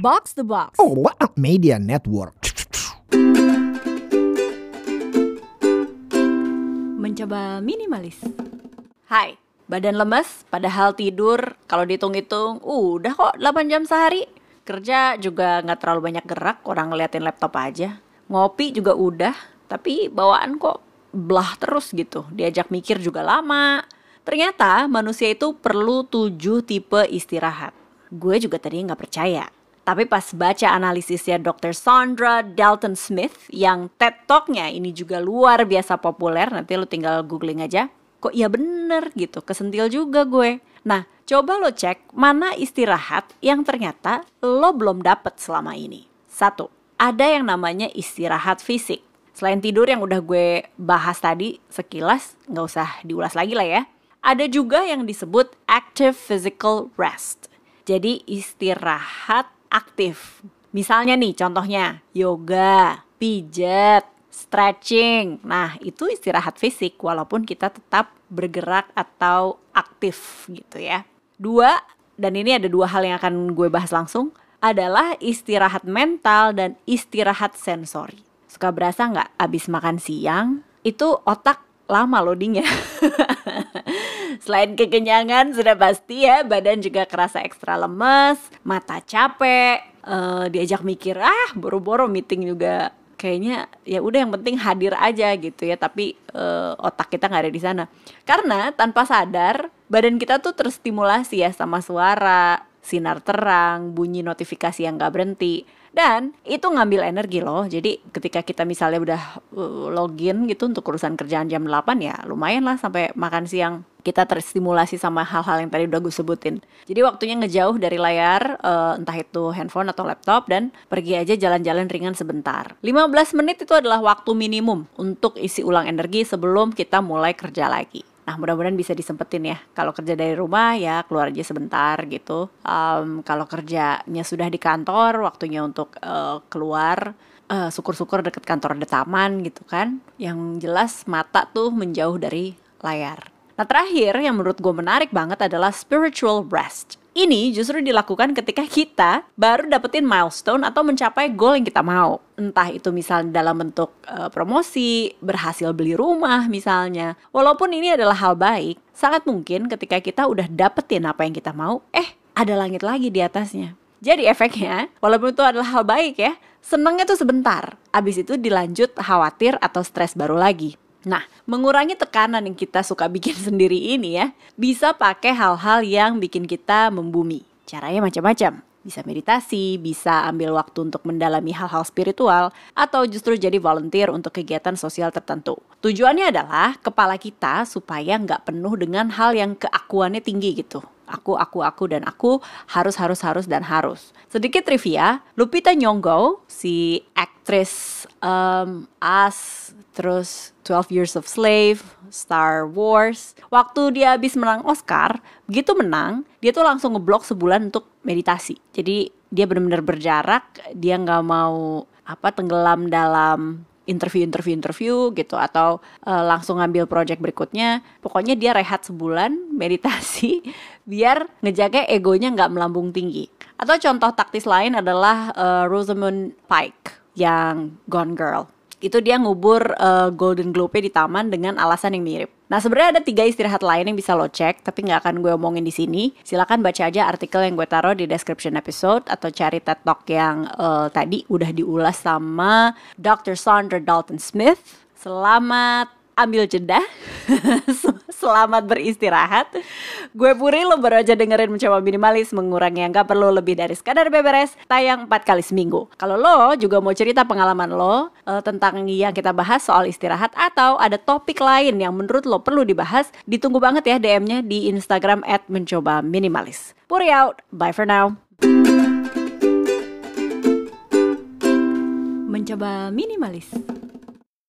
Box the Box. Oh, what a media network. Mencoba minimalis. Hai, badan lemes padahal tidur kalau dihitung-hitung udah kok 8 jam sehari. Kerja juga nggak terlalu banyak gerak, orang ngeliatin laptop aja. Ngopi juga udah, tapi bawaan kok belah terus gitu. Diajak mikir juga lama. Ternyata manusia itu perlu tujuh tipe istirahat. Gue juga tadi nggak percaya. Tapi pas baca analisisnya Dr. Sandra Dalton Smith yang TED Talk-nya ini juga luar biasa populer, nanti lo tinggal googling aja. Kok iya bener gitu, kesentil juga gue. Nah, coba lo cek mana istirahat yang ternyata lo belum dapet selama ini. Satu, ada yang namanya istirahat fisik. Selain tidur yang udah gue bahas tadi sekilas, nggak usah diulas lagi lah ya. Ada juga yang disebut active physical rest. Jadi istirahat aktif. Misalnya nih contohnya yoga, pijat, stretching. Nah, itu istirahat fisik walaupun kita tetap bergerak atau aktif gitu ya. Dua, dan ini ada dua hal yang akan gue bahas langsung, adalah istirahat mental dan istirahat sensori. Suka berasa nggak abis makan siang, itu otak lama loadingnya. Selain kekenyangan sudah pasti ya badan juga kerasa ekstra lemes, mata capek, uh, diajak mikir ah boro-boro meeting juga. Kayaknya ya udah yang penting hadir aja gitu ya tapi uh, otak kita nggak ada di sana. Karena tanpa sadar badan kita tuh terstimulasi ya sama suara sinar terang bunyi notifikasi yang nggak berhenti dan itu ngambil energi loh. Jadi ketika kita misalnya udah uh, login gitu untuk urusan kerjaan jam 8 ya lumayan lah sampai makan siang kita terstimulasi sama hal-hal yang tadi udah gue sebutin. Jadi waktunya ngejauh dari layar, uh, entah itu handphone atau laptop dan pergi aja jalan-jalan ringan sebentar. 15 menit itu adalah waktu minimum untuk isi ulang energi sebelum kita mulai kerja lagi. Nah mudah-mudahan bisa disempetin ya. Kalau kerja dari rumah ya keluar aja sebentar gitu. Um, kalau kerjanya sudah di kantor, waktunya untuk uh, keluar. Uh, syukur-syukur deket kantor ada taman gitu kan. Yang jelas mata tuh menjauh dari layar. Nah terakhir yang menurut gue menarik banget adalah spiritual rest. Ini justru dilakukan ketika kita baru dapetin milestone atau mencapai goal yang kita mau. Entah itu misalnya dalam bentuk uh, promosi, berhasil beli rumah misalnya. Walaupun ini adalah hal baik, sangat mungkin ketika kita udah dapetin apa yang kita mau, eh ada langit lagi di atasnya. Jadi efeknya, walaupun itu adalah hal baik ya, senengnya tuh sebentar. Abis itu dilanjut khawatir atau stres baru lagi. Nah, mengurangi tekanan yang kita suka bikin sendiri ini ya, bisa pakai hal-hal yang bikin kita membumi. Caranya macam-macam. Bisa meditasi, bisa ambil waktu untuk mendalami hal-hal spiritual, atau justru jadi volunteer untuk kegiatan sosial tertentu. Tujuannya adalah kepala kita supaya nggak penuh dengan hal yang keakuannya tinggi gitu aku, aku, aku, dan aku harus, harus, harus, dan harus. Sedikit trivia, Lupita Nyong'o, si aktris um, As, terus 12 Years of Slave, Star Wars, waktu dia habis menang Oscar, begitu menang, dia tuh langsung ngeblok sebulan untuk meditasi. Jadi dia benar-benar berjarak, dia nggak mau apa tenggelam dalam interview-interview interview gitu atau uh, langsung ngambil project berikutnya. Pokoknya dia rehat sebulan, meditasi biar ngejaga egonya nggak melambung tinggi. Atau contoh taktis lain adalah uh, Rosamund Pike yang Gone Girl itu dia ngubur uh, Golden Globe di taman dengan alasan yang mirip. Nah sebenarnya ada tiga istirahat lain yang bisa lo cek, tapi nggak akan gue omongin di sini. Silakan baca aja artikel yang gue taruh di description episode atau cari TED Talk yang uh, tadi udah diulas sama Dr. Sandra Dalton Smith. Selamat ambil jeda. Selamat beristirahat. Gue Puri lo baru aja dengerin mencoba minimalis mengurangi yang gak perlu lebih dari sekadar beberes tayang 4 kali seminggu. Kalau lo juga mau cerita pengalaman lo uh, tentang yang kita bahas soal istirahat atau ada topik lain yang menurut lo perlu dibahas, ditunggu banget ya DM-nya di Instagram at mencoba minimalis. Puri out. Bye for now. Mencoba minimalis.